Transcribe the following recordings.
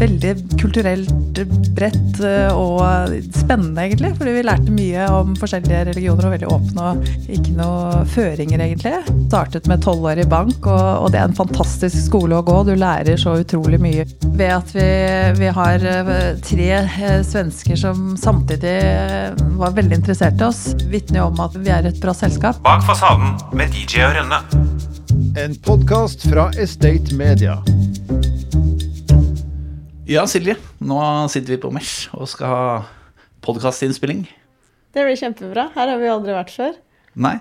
veldig kulturelt bredt eh, og spennende, egentlig. Fordi vi lærte mye om forskjellige religioner og veldig åpne og ikke noe føringer, egentlig. Startet med tolv år i bank, og, og, det er en fantastisk skole å gå. Du lærer så utrolig mye. Ved at vi, vi har eh, tre eh, svensker som samtidig var veldig interessert i oss, vitner jo om at vi er et bra selskap. Bak fasaden med DJ og Rønne. En podkast fra Estate Media. Ja, Silje. Nå sitter vi på Mesh og skal ha podkastinnspilling. Det blir kjempebra. Her har vi aldri vært før. Nei.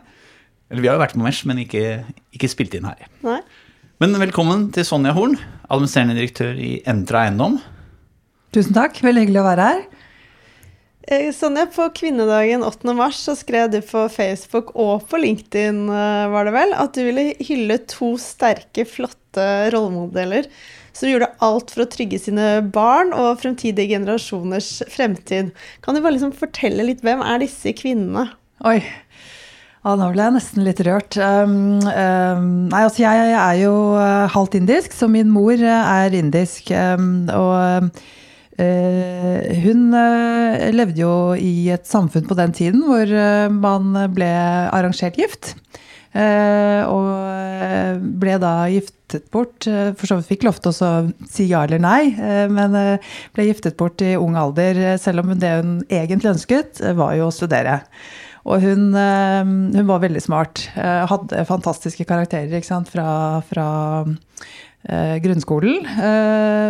Eller vi har jo vært på Mesh, men ikke, ikke spilt inn her. Nei. Men velkommen til Sonja Horn, administrerende direktør i Entra Eiendom. Tusen takk. Veldig hyggelig å være her. Eh, Sonja, på kvinnedagen 8. mars så skrev du på Facebook og på LinkedIn eh, var det vel, at du ville hylle to sterke, flotte rollemodeller som gjorde alt for å trygge sine barn og fremtidige generasjoners fremtid. Kan du bare liksom fortelle litt, hvem er disse kvinnene? Oi, ja, nå ble jeg nesten litt rørt. Um, um, nei, altså jeg er jo uh, halvt indisk, så min mor uh, er indisk. Um, og uh, hun uh, levde jo i et samfunn på den tiden hvor uh, man ble arrangert gift. Uh, og ble da giftet bort. Eh, for så vidt fikk lov til å si ja eller nei, eh, men eh, ble giftet bort i ung alder. Selv om det hun egentlig ønsket, var jo å studere. Og hun, hun var veldig smart. Hadde fantastiske karakterer sant, fra, fra grunnskolen.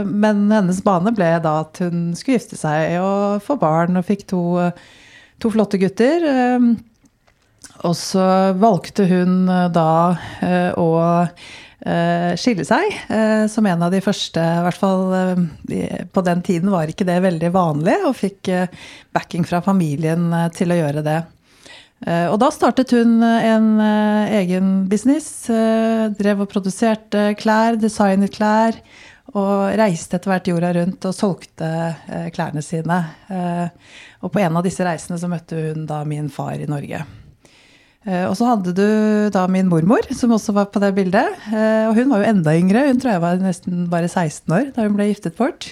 Men hennes bane ble da at hun skulle gifte seg og få barn, og fikk to, to flotte gutter. Og så valgte hun da å Eh, skille seg. Eh, som en av de første, i hvert fall eh, på den tiden var ikke det veldig vanlig, og fikk backing fra familien til å gjøre det. Og da startet hun en egen business. Drev og produserte klær, designet klær. Og reiste etter hvert jorda rundt og solgte klærne sine. Og på en av disse reisene så møtte hun da min far i Norge. Eh, og så hadde du da min mormor, som også var på det bildet. Eh, og hun var jo enda yngre. Hun tror jeg var nesten bare 16 år da hun ble giftet bort.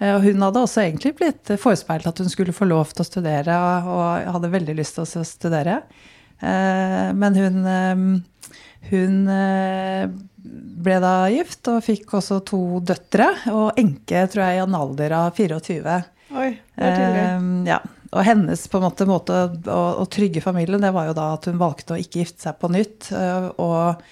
Eh, og hun hadde også egentlig blitt forespeilet at hun skulle få lov til å studere, og hadde veldig lyst til å studere. Men hun, hun ble da gift og fikk også to døtre, og enke, tror jeg, i en alder av 24. Oi, det er tidlig. Ja, og hennes måte, måte å, å, trygge familien, det var jo da at hun valgte å ikke gifte seg på nytt. Eh, og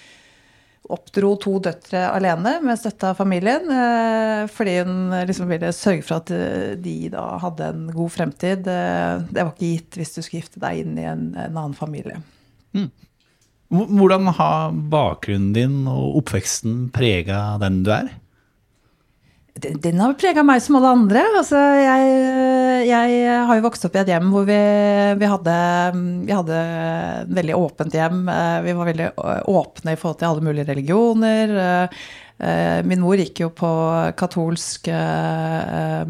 oppdro to døtre alene med støtte av familien. Eh, fordi hun liksom ville sørge for at eh, de da hadde en god fremtid. Det var ikke gitt hvis du skulle gifte deg inn i en, en annen familie. Mm. Hvordan har bakgrunnen din og oppveksten prega den du er? Den, den har prega meg som alle andre. Altså, jeg, jeg, har jo vokst opp i et hjem hvor vi, vi, hadde, vi hadde veldig åpent hjem. Eh, vi var veldig åpne i forhold til alle mulige religioner. Eh, min mor gikk jo på katolsk eh,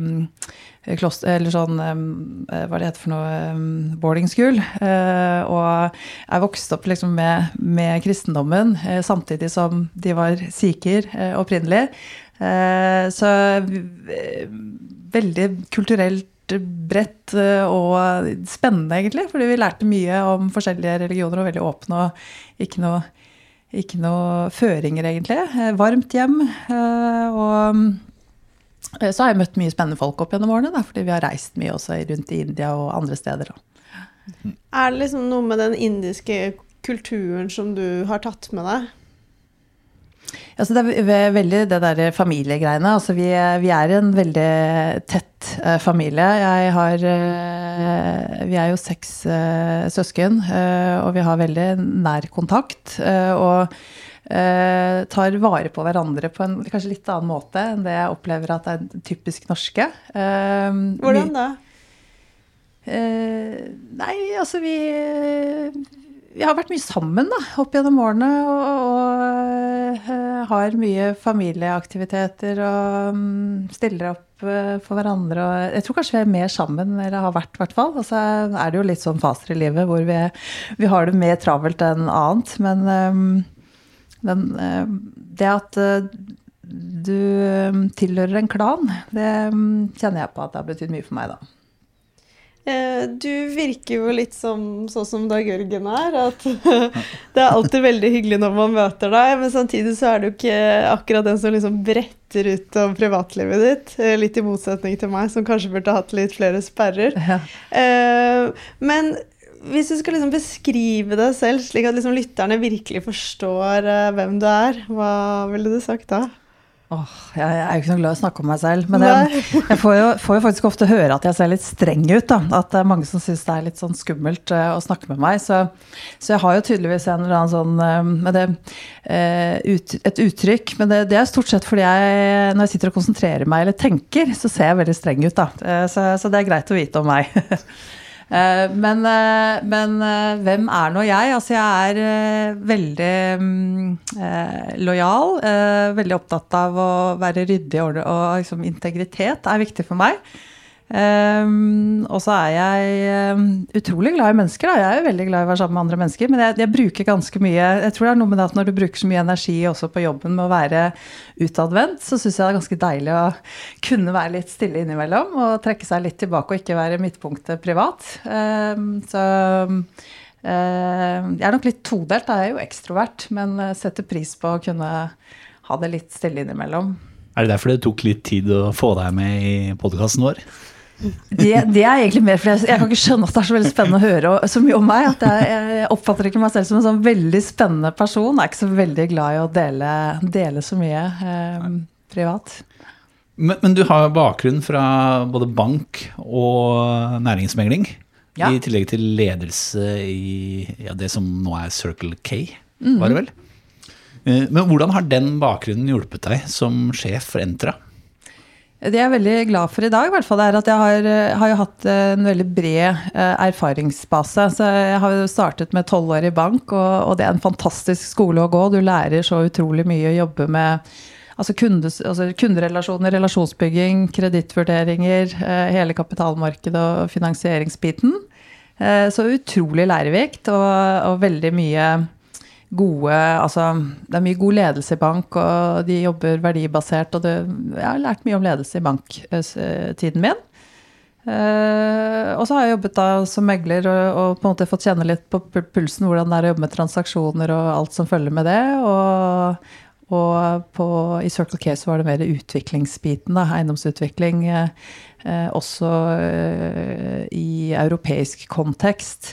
kloster, eller sånn Hva det heter for noe Boarding school. Og jeg vokste opp liksom med, med kristendommen samtidig som de var sikher opprinnelig. Eh, så eh, veldig kulturelt bredt eh, og spennende, egentlig. Fordi vi lærte mye om forskjellige religioner og veldig åpne og ikke noe, ikke noe føringer, egentlig. Varmt hjem. Og så har jeg møtt mye spennende folk opp gjennom årene, fordi vi har reist mye også rundt i India og andre steder. Er det liksom noe med den indiske kulturen som du har tatt med deg? Altså det er veldig det der familiegreiene. Altså vi, vi, er en veldig tett uh, familie. Jeg har uh, Vi er jo seks uh, søsken, og vi har veldig nær kontakt. og tar vare på hverandre på en kanskje litt annen måte enn det jeg opplever at er typisk norske. Hvordan da? nei, altså vi vi har vært mye sammen da, opp gjennom årene. Og, og uh, har mye familieaktiviteter og um, stiller opp uh, for hverandre. Og jeg tror kanskje vi er mer sammen, eller har vært i hvert fall. Og så er det jo litt sånn faser i livet hvor vi, vi har det mer travelt enn annet. Men um, den, uh, det at du eh, tilhører en klan. Det mm, kjenner jeg på at det har betydd mye for meg, da. Eh, Du virker jo litt som, sånn som Dag Jørgen er. At det er alltid veldig hyggelig når man møter deg, men samtidig så er du ikke akkurat den som liksom bretter ut om privatlivet ditt. eh, Litt i motsetning til meg, som kanskje burde hatt litt flere sperrer. Ja. Eh, Men hvis du skal liksom beskrive deg selv slik at liksom lytterne virkelig forstår hvem du er, hva ville du sagt da? Åh, jeg, jeg er jo ikke noe glad i å snakke om meg selv, men jeg, jeg får, jo, får jo faktisk ofte høre at jeg ser litt streng ut. da, At det er mange som syns det er litt sånn skummelt uh, å snakke med meg. Så, så jeg har jo tydeligvis en eller annen sånn uh, med det, uh, ut, et uttrykk. Men det, det er stort sett fordi jeg, når jeg sitter og konsentrerer meg eller tenker, så ser jeg veldig streng ut. da. Så, så det er greit å vite om meg. Eh, Men, eh, men eh, hvem er nå jeg? Altså jeg er veldig mm, lojal. Veldig opptatt av å være ryddig og, og liksom, integritet er viktig for meg. Um, og så er jeg um, utrolig glad i mennesker. Da. Jeg er jo veldig glad i å være sammen med andre mennesker, men jeg, jeg bruker ganske mye Jeg tror det er noe med det at når du bruker så mye energi også på jobben med å være utadvendt, så syns jeg det er ganske deilig å kunne være litt stille innimellom og trekke seg litt tilbake og ikke være midtpunktet privat. Um, så jeg er nok litt todelt. Da. Jeg er jo ekstrovert, men uh, setter pris på å kunne ha det litt stille innimellom. Er det derfor det tok litt tid å få deg med i podkasten vår? Det, det er egentlig mer fordi jeg, jeg kan ikke skjønne at det er så veldig spennende å høre så mye om meg. at jeg, jeg oppfatter ikke meg selv som en sånn veldig spennende person. Jeg er ikke så veldig glad i å dele, dele så mye eh, privat. Men, men du har bakgrunn fra både bank og næringsmegling. Ja. I tillegg til ledelse i ja, det som nå er Circle K, var det vel? Mm. Men hvordan har den bakgrunnen hjulpet deg som sjef for Entra? Det jeg er veldig glad for i dag, i hvert fall, er at jeg har, eh, har jo hatt en veldig bred eh, erfaringsbase. Så jeg har jo startet med tolv år i bank, og, og det er en fantastisk skole å gå. Du lærer så utrolig mye å jobbe med altså kundes, altså kunderelasjoner, relasjonsbygging, kredittvurderinger, eh, hele kapitalmarkedet og finansieringsbiten. Eh, Så utrolig lærerikt og, og veldig mye gode Altså, det er mye god ledelse i bank, og de jobber verdibasert. Og det, jeg har lært mye om ledelse i banktiden min. Uh, og så har jeg jobbet da som megler og, og på en måte fått kjenne litt på pulsen hvordan det er å jobbe med transaksjoner og alt som følger med det. Og, og på, i Circle K så var det mer utviklingsbiten, da, eiendomsutvikling. eh, også uh, i europeisk kontekst.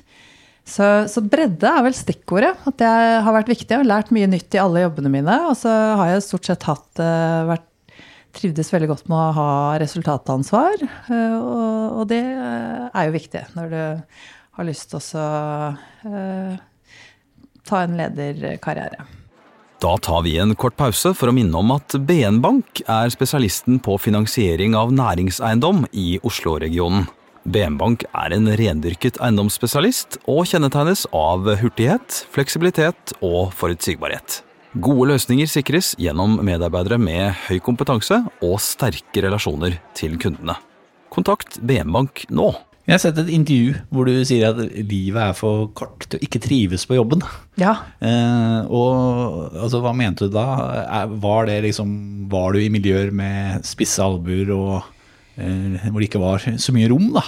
Så, så bredde er vel stikkordet. At jeg har vært viktig. Har lært mye nytt i alle jobbene mine. Og så har jeg stort sett hatt, eh, vært, trivdes veldig godt med å ha resultatansvar. eh, Og, og det eh, er jo viktig når du har lyst til å eh, ta en lederkarriere. Da tar vi en kort pause for å minne om at BN Bank er spesialisten på finansiering av næringseiendom i Oslo-regionen. BN Bank er en rendyrket eiendomsspesialist og kjennetegnes av hurtighet, fleksibilitet og forutsigbarhet. Gode løsninger sikres gjennom medarbeidere med høy kompetanse og sterke relasjoner til kundene. Kontakt BM Bank nå. Jeg har sett et intervju hvor du sier at livet er for kort til å ikke trives på jobben. Ja, Eh, og altså, hva mente du da? Var det liksom Var du i miljøer med spisse albuer og hvor det ikke var så mye rom, da?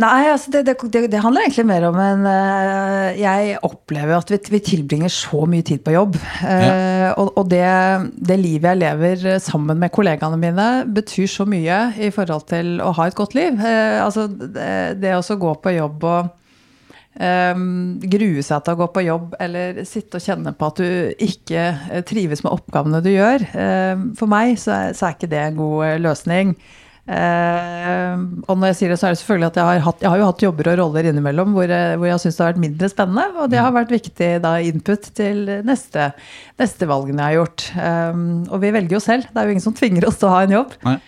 Nei, altså det, det, det, handler egentlig mer om en eh, Jeg opplever at vi, vi tilbringer så mye tid på jobb. Ja. Og, og det, det livet jeg lever sammen med kollegaene mine, betyr så mye i forhold til å ha et godt liv. Eh, altså det, det å gå på jobb og Um, grue seg til å gå på jobb eller sitte og kjenne på at du ikke eh, trives med oppgavene du gjør. Um, for meg så er, så er ikke det en god eh, løsning. Um, og når jeg sier det, så er det selvfølgelig at jeg har, hatt, jeg har jo hatt jobber og roller innimellom hvor, jeg- hvor jeg syns det har vært mindre spennende. Og det har vært viktig da, input til neste, neste valgene jeg har gjort. Um, og vi velger jo selv. Det er jo ingen som tvinger oss til å ha en jobb. Nei.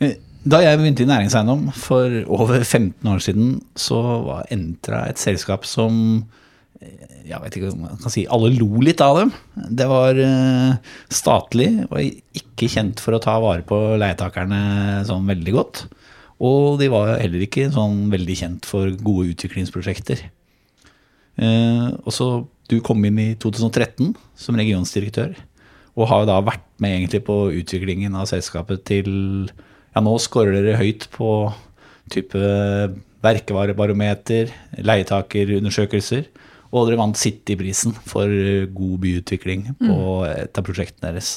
Eh, Da jeg begynte i næringseiendom for over 15 år siden, så var Entra et selskap som eh, jeg vet ikke om man kan si alle lo litt av dem. Det var eh, statlig og ikke kjent for å ta vare på leietakerne sånn veldig godt. Og de var heller ikke sånn veldig kjent for gode utviklingsprosjekter. Eh, og så du kom inn i 2013 som regionsdirektør. og har da vært med egentlig på utviklingen av selskapet til Ja, nå scorer dere høyt på type verkevarebarometer, leietakerundersøkelser. Og dere vant City-prisen for god byutvikling på et av prosjektene deres.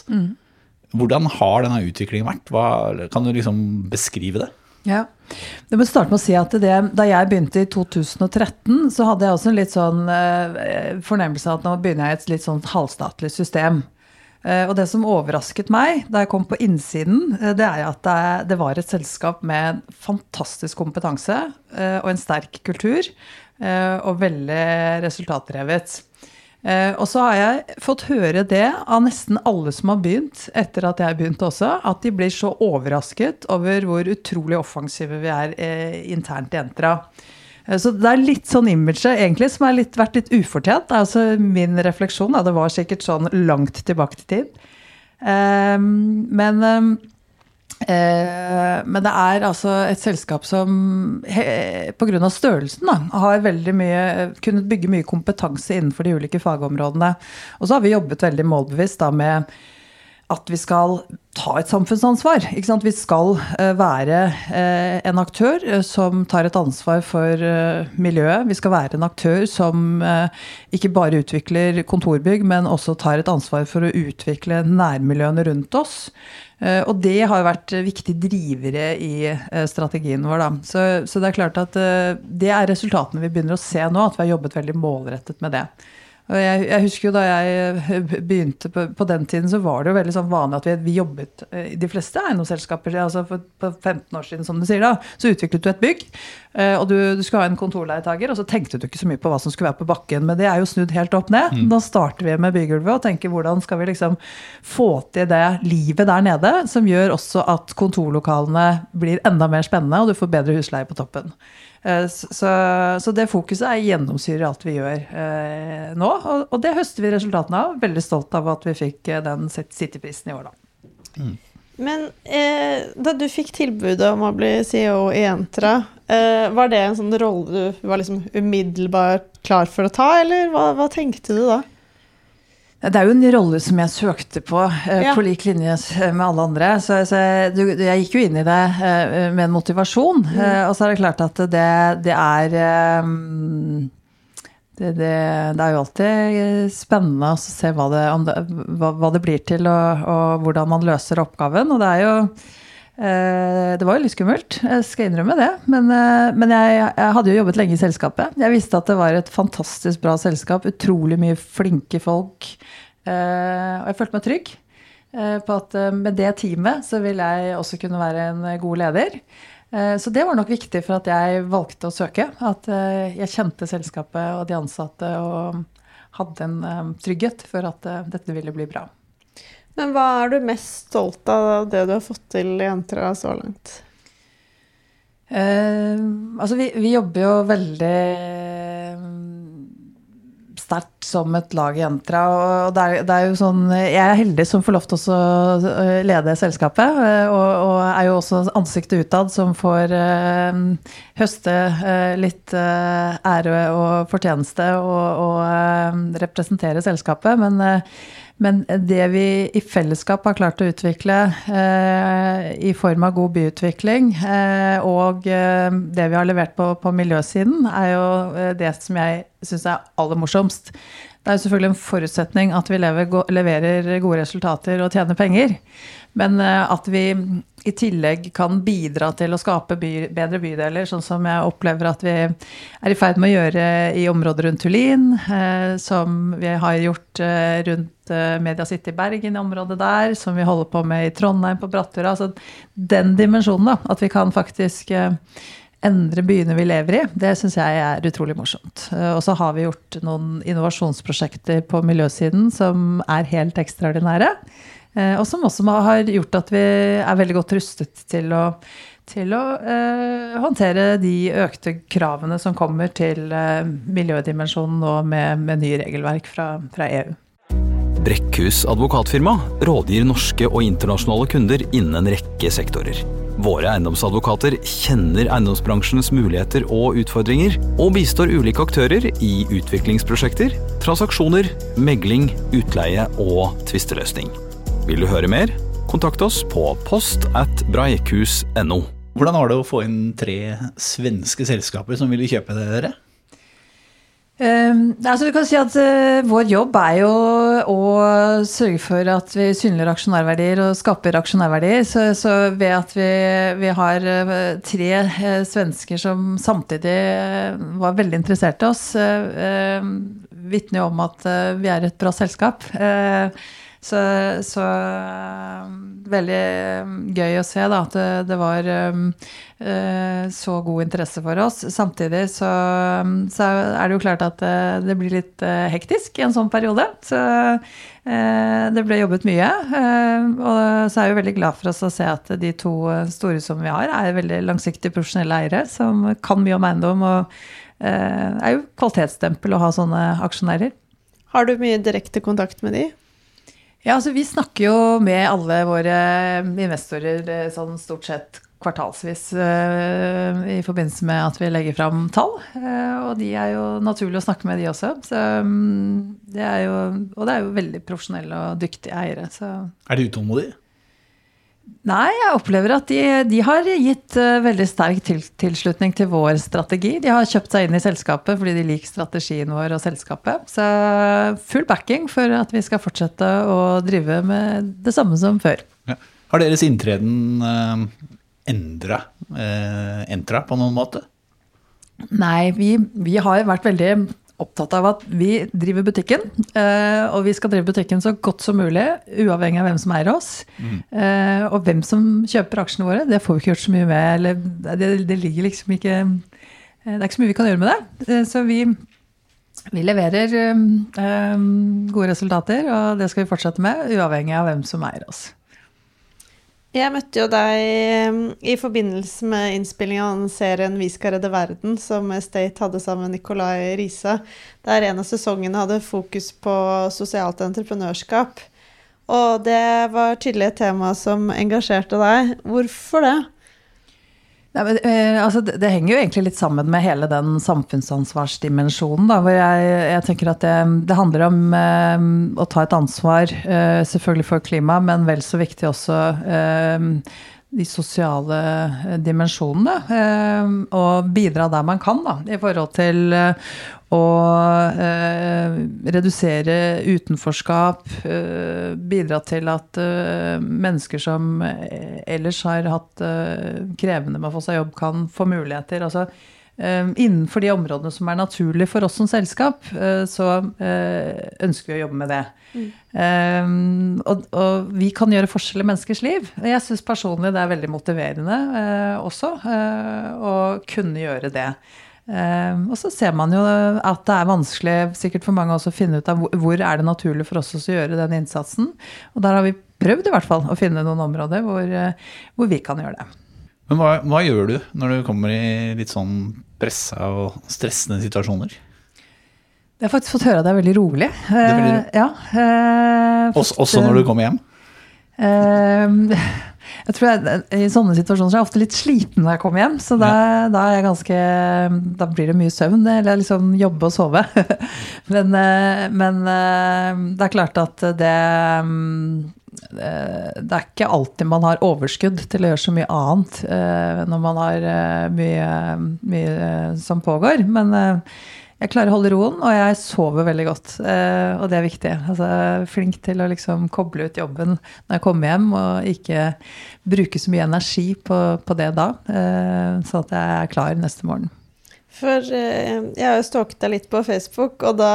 Hvordan har denne utviklingen vært? Hva, kan du liksom beskrive det? Ja. Jeg må starte med å si at det, Da jeg begynte i 2013, så hadde jeg også en litt sånn eh, fornemmelse av at nå begynner jeg i et litt sånn halvstatlig system. Eh, og det som overrasket meg da jeg kom på innsiden, eh, det er at det, det var et selskap med fantastisk kompetanse eh, og en sterk kultur, eh, og veldig resultatdrevet. Eh, og så har jeg fått høre det av nesten alle som har begynt, etter at jeg begynte også, at de blir så overrasket over hvor utrolig offensive vi er eh, internt i Entra. Eh, Så det er litt sånn imaget egentlig som har vært litt ufortjent. Det er altså min refleksjon. Det var sikkert sånn langt tilbake til tid. Eh, men eh, Eh, men det er altså et selskap som pga. størrelsen da, har mye, kunnet bygge mye kompetanse innenfor de ulike fagområdene. Og så har vi jobbet veldig målbevisst da med at vi skal ta et samfunnsansvar. Vi skal eh, være eh, en aktør eh, som tar et ansvar for miljøet. Vi skal være en aktør som ikke bare utvikler kontorbygg, men også tar et ansvar for å utvikle nærmiljøene rundt oss. Og det har vært viktige drivere i strategien vår. Så, så det er klart at det er resultatene vi begynner å se nå, at vi har jobbet veldig målrettet med det. Jeg, jeg husker jo da jeg begynte på, på den tiden, så var det jo veldig sånn vanlig at vi, vi jobbet eh, i de fleste eiendomsselskaper. altså for, På 15 år siden, som du sier da, så utviklet du et bygg. eh, Og du, du skulle ha en kontorleietager, og så tenkte du ikke så mye på hva som skulle være på bakken. Men det er jo snudd helt opp ned. Da starter vi med bygulvet og tenker hvordan skal vi liksom få til det livet der nede, som gjør også at kontorlokalene blir enda mer spennende, og du får bedre husleie på toppen. Eh, Så, så det fokuset er gjennomsyrer alt vi gjør eh, nå, og, og det høster vi resultatene av. Veldig stolt av at vi fikk eh, den City-prisen i år, da. Men eh, da du fikk tilbudet om å bli CEO i Entra, eh, var det en sånn rolle du var liksom umiddelbart klar for å ta, eller hva, hva tenkte du da? Det er jo en rolle som jeg søkte på, eh, Ja. på lik linje med alle andre. Så, så jeg, du, jeg gikk jo inn i det eh, med en motivasjon. Eh, og så er det klart at det, det er eh, det, det, det er jo alltid spennende å se hva det, hva, hva blir til, og, og hvordan man løser oppgaven. Og det er jo Det var jo litt skummelt, jeg skal innrømme det. Men, eh, men jeg, jeg hadde jo jobbet lenge i selskapet. Jeg visste at det var et fantastisk bra selskap. Utrolig mye flinke folk. Eh, og jeg følte meg trygg eh, på at eh, med det teamet så vil jeg også kunne være en god leder. Eh, Så det var nok viktig for at jeg valgte å søke. At eh, jeg kjente selskapet og de ansatte og hadde en eh, trygghet for at eh, dette ville bli bra. Men hva er du mest stolt av det du har fått til i Entra så langt? Eh, altså vi, vi jobber jo veldig eh, sterkt som et lag i Entra. Og det er, det er jo sånn, jeg er heldig som får lov til å eh, lede selskapet. eh, Og, og er jo også ansiktet utad som får eh, høste eh, litt ære og fortjeneste og, og representere selskapet. Men men det vi i fellesskap har klart å utvikle eh, i form av god byutvikling, eh, og eh, det vi har levert på, på miljøsiden, er jo eh, det som jeg syns er aller morsomst. Det er jo selvfølgelig en forutsetning at vi lever, leverer gode resultater og tjener penger. Men eh, at vi i tillegg kan bidra til å skape by, bedre bydeler, sånn som jeg opplever at vi er i ferd med å gjøre i området rundt Tullin, eh, som vi har gjort eh, rundt eh, Media City Bergen i området der, som vi holder på med i Trondheim på Brattura. Altså den dimensjonen, da, at vi kan faktisk eh, endre byene vi lever i, det syns jeg er utrolig morsomt. Eh, Og så har vi gjort noen innovasjonsprosjekter på miljøsiden som er helt ekstraordinære. eh, Og som også har gjort at vi er veldig godt rustet til å, til å eh, håndtere de økte kravene som kommer til eh, miljødimensjonen nå med, med nye regelverk fra, fra EU. Brekkhus advokatfirma rådgir norske og internasjonale kunder innen en rekke sektorer. Våre eiendomsadvokater kjenner eiendomsbransjens muligheter og utfordringer, og bistår ulike aktører i utviklingsprosjekter, transaksjoner, megling, utleie og tvisteløsning. Vil du høre mer? Kontakt oss på post at breikhus.no. Hvordan var det å få inn tre svenske selskaper som ville kjøpe det, dere? Eh, altså vi kan si at uh, Vår jobb er jo å sørge for at vi synliggjør aksjonærverdier og skaper aksjonærverdier. Så, så ved at vi, vi har uh, tre uh, svensker som samtidig var veldig interessert i oss, uh, vitner jo om at vi er et bra selskap. Eh, så, så eh, veldig eh, gøy å se da, at det, det var eh, eh, så god interesse for oss. Samtidig så, så er det jo klart at det, det blir litt eh, hektisk i en sånn periode. Så uh, det ble jobbet mye. Uh, Og så er jeg jo veldig glad for oss å se at de to eh, store som vi har, er veldig langsiktige profesjonelle eiere som kan mye om eiendom. og det er jo kvalitetsstempel å ha sånne aksjonærer. Har du mye direkte kontakt med de? Ja, altså Vi snakker jo med alle våre investorer eh, sånn stort sett kvartalsvis eh, i forbindelse med at vi legger fram tall. Eh, og de er jo naturlig å snakke med, de også. Så, mm, det jo, og det er jo veldig profesjonelle og dyktige eiere. Så Er de utålmodige? Nei, jeg opplever at de, de har gitt eh, veldig sterk til, tilslutning til vår strategi. De har kjøpt seg inn i selskapet fordi de liker strategien vår og selskapet. Så full backing for at vi skal fortsette å drive med det samme som før. Ja. Har deres inntreden eh, endra eh, Entra på noen måte? Nei, vi, vi har vært veldig opptatt av at vi driver butikken. eh, Og vi skal drive butikken så godt som mulig, uavhengig av hvem som eier oss. Mm. Og hvem som kjøper aksjene våre, det får vi ikke gjort så mye med. Eller det, det ligger liksom ikke eh, Det er ikke så mye vi kan gjøre med det. Eh, Så vi, vi leverer eh, eh, gode resultater, og det skal vi fortsette med, uavhengig av hvem som eier oss. Jeg møtte jo deg i forbindelse med innspillinga av serien 'Vi skal redde verden', som Estate hadde sammen med Nicolai Riise, der en av sesongene hadde fokus på sosialt entreprenørskap. Og det var tydelig et tema som engasjerte deg. Hvorfor det? Nei, men, eh, altså, det, det henger jo egentlig litt sammen med hele den samfunnsansvarsdimensjonen. Da, hvor jeg, jeg tenker at det, det handler om eh, å ta et ansvar, eh, selvfølgelig for klima, men vel så viktig også eh, de sosiale eh, dimensjonene. Eh, og bidra der man kan, da, i forhold til eh, å redusere utenforskap. Bidra til at mennesker som ellers har hatt krevende med å få seg jobb, kan få muligheter. altså Innenfor de områdene som er naturlige for oss som selskap, eh, så eh, ønsker vi å jobbe med det. Mm. og, og vi kan gjøre forskjell i menneskers liv. Og Jeg syns personlig det er veldig motiverende eh, også å kunne gjøre det. Eh, og så ser man jo at det er vanskelig sikkert for mange også å finne ut av hvor, er det naturlig for oss å gjøre den innsatsen. Og der har vi prøvd i hvert fall å finne noen områder hvor, hvor vi kan gjøre det. Men hva, hva gjør du når du kommer i litt sånn pressa og stressende situasjoner? Jeg har faktisk fått høre at det er veldig rolig. er veldig Eh, ja, eh, Også, også når du kommer hjem? Eh, jeg tror jeg, I sånne situasjoner så er jeg ofte litt sliten når jeg kommer hjem. Så da, da er jeg ganske Da blir det mye søvn. Eller liksom jobbe og sove. men, eh, men det er klart at det mm, det er ikke alltid man har overskudd til å gjøre så mye annet eh, når man har eh, mye, mye eh, som pågår. Men eh, jeg klarer å holde roen, og jeg sover veldig godt. eh, Og det er viktig. Altså, jeg er flink til å liksom koble ut jobben når jeg kommer hjem, og ikke bruke så mye energi på, på det da. eh, Sånn at jeg er klar neste morgen. For eh, jeg har jo stalket deg litt på Facebook, og da,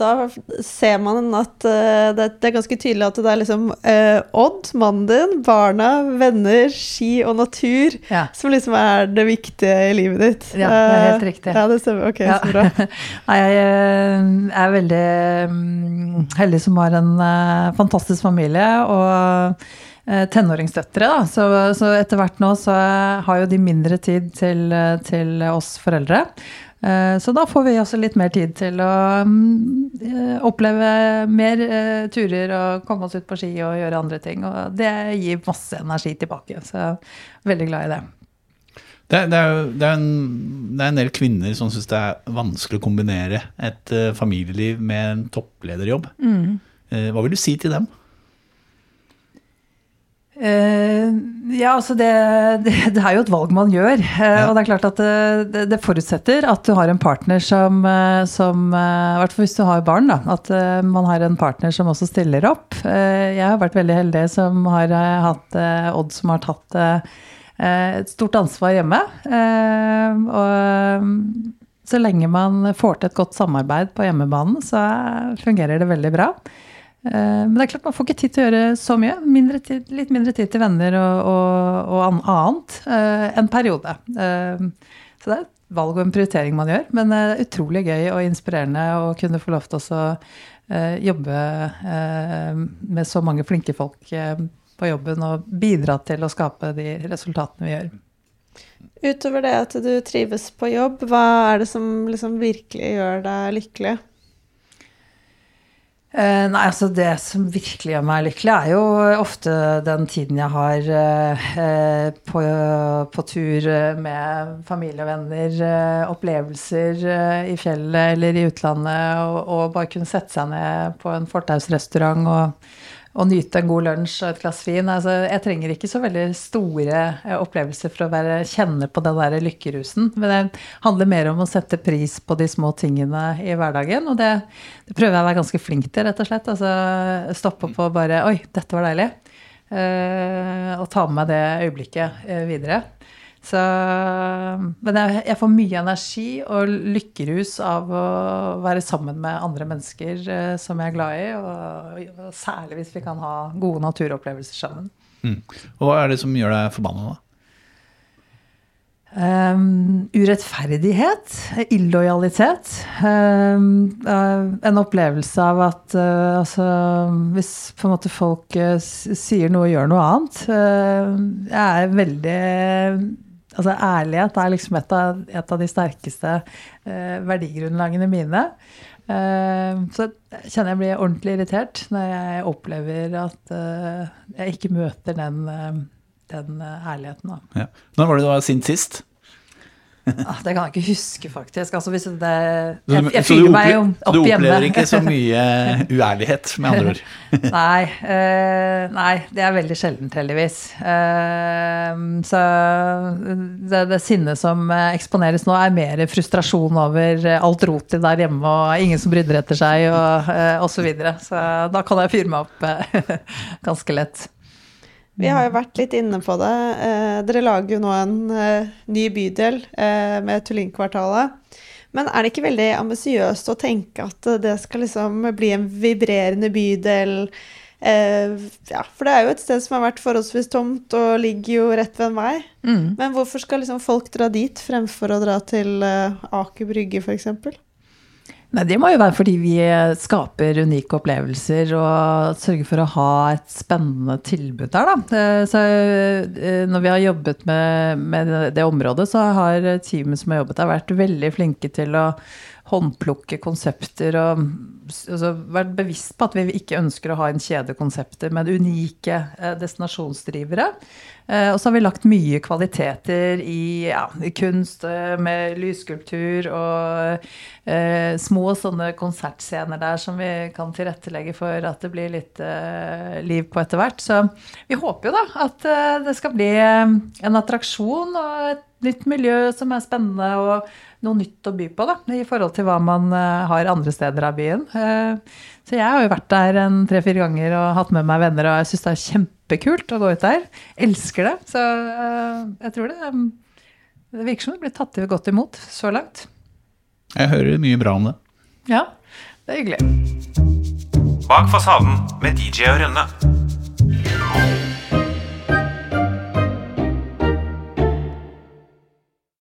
da ser man at uh, det, det er ganske tydelig at det er liksom uh, Odd, mannen din, barna, venner, ski og natur Ja. som liksom er det viktige i livet ditt. Ja, det er helt riktig. riktig. Ja, det stemmer. Ok, Ja. så bra. Nei, jeg eh, er veldig mm, heldig som har en eh, fantastisk familie og eh, tenåringsdøtre. Da. Så, så etter hvert nå så har jo de mindre tid til, eh, til oss foreldre. Eh, Så da får vi også litt mer tid til å mm, eh, oppleve mer eh, turer og komme oss ut på ski og gjøre andre ting. Og det gir masse energi tilbake. Så jeg er veldig glad i det. Det, det, er, jo- det, er en, det er en del kvinner som syns det er vanskelig å kombinere et familieliv med en topplederjobb. Mm. Hva vil du si til dem? Eh, ja, altså det, det, det er jo et valg man gjør. Ja. Og det er klart at det, det, det forutsetter at du har en partner som, eh, som eh, I hvert fall hvis du har barn, da. At eh, man har en partner som også stiller opp. Eh, Jeg har vært veldig heldig som har eh, hatt eh, Odd som har tatt eh, et stort ansvar hjemme. Eh, Og så lenge man får til et godt samarbeid på hjemmebanen, så fungerer det veldig bra. Eh, Men det er klart man får ikke tid til å gjøre så mye. Mindre tid, litt mindre tid til venner og, og, og annet. eh, En periode. Eh, Så det er et valg og en prioritering man gjør. Men det er utrolig gøy og inspirerende å kunne få lov til å jobbe med så mange flinke folk på jobben og bidra til å skape de resultatene vi gjør. Utover det at du trives på jobb, hva er det som liksom virkelig gjør deg lykkelig? Eh, nei, altså Det som virkelig gjør meg lykkelig, er jo ofte den tiden jeg har eh, på, på tur eh, med familie og venner, eh, opplevelser eh, i fjellet eller i utlandet, og, og bare kunne sette seg ned på en fortausrestaurant og, og nyte en god lunsj og et glass vin. Altså, jeg trenger ikke så veldig store eh, opplevelser for å være, kjenne på den der lykkerusen. Men det handler mer om å sette pris på de små tingene i hverdagen. Og det, det prøver jeg å være ganske flink til, rett og slett. Altså, stoppe opp og bare Oi, dette var deilig. Uh, og ta med meg det øyeblikket uh, videre. Så, men jeg, jeg får mye energi og lykkerus av å være sammen med andre mennesker eh, som jeg er glad i, og, og særlig hvis vi kan ha gode naturopplevelser sammen. Mm. Og hva er det som gjør deg forbanna, da? Um, urettferdighet, illojalitet. Um, uh, en opplevelse av at uh, altså, hvis på en måte folk uh, sier noe og gjør noe annet Jeg er veldig Altså ærlighet er liksom et av, et av de sterkeste eh, verdigrunnlagene mine. Eh, så jeg kjenner jeg blir ordentlig irritert når jeg opplever at eh, jeg ikke møter den, uh, den uh, ærligheten. Da. Ja. Når var det du var sint sist? Ah, Det kan jeg ikke huske, faktisk. Altså, hvis det, jeg, jeg fyrer meg jo så du opplever ikke så mye uærlighet, med andre ord? nei, uh, nei, det er veldig sjeldent, heldigvis. Uh, så det, det sinnet som eh, eksponeres nå, er mer frustrasjon over eh, alt rotet der hjemme og ingen som rydder etter seg og uh, osv. Så, videre. så da kan jeg fyre meg opp eh, ganske lett. Vi har jo vært litt inne på det. Eh, dere lager jo nå en eh, ny bydel eh, med Tullinkvartalet. Men er det ikke veldig ambisiøst å tenke at det skal liksom bli en vibrerende bydel? Eh, ja, for det er jo et sted som har vært forholdsvis tomt og ligger jo rett ved en vei. Mm. Men hvorfor skal liksom folk dra dit fremfor å dra til Aker Brygge, f.eks.? Nei, Det må jo være fordi vi skaper unike opplevelser og sørger for å ha et spennende tilbud der. Da. Eh, Så eh, når vi har jobbet med, med det området, så har teamet som har jobbet der, vært veldig flinke til å håndplukke konsepter og altså, vært bevisst på at vi ikke ønsker å ha en kjede konsepter, men unike eh, destinasjonsdrivere. Eh, Og så har vi lagt mye kvaliteter i, ja, i kunst eh, med lysskulptur og eh, små sånne konsertscener der som vi kan tilrettelegge for at det blir litt eh, liv på etter hvert. Så vi håper jo da at det skal bli en attraksjon og et nytt miljø som er spennende og noe nytt å by på da, i forhold til hva man eh, har andre steder av byen. Eh, så jeg har jo vært der en tre-fire ganger og hatt med meg venner, og jeg syns det er kjempekult å gå ut der. Elsker det. Så eh, jeg tror det, eh, det virker som det blir tatt godt imot så langt. Jeg hører mye bra om det. Ja, det er hyggelig. Bak fasaden med DJ og Rønne.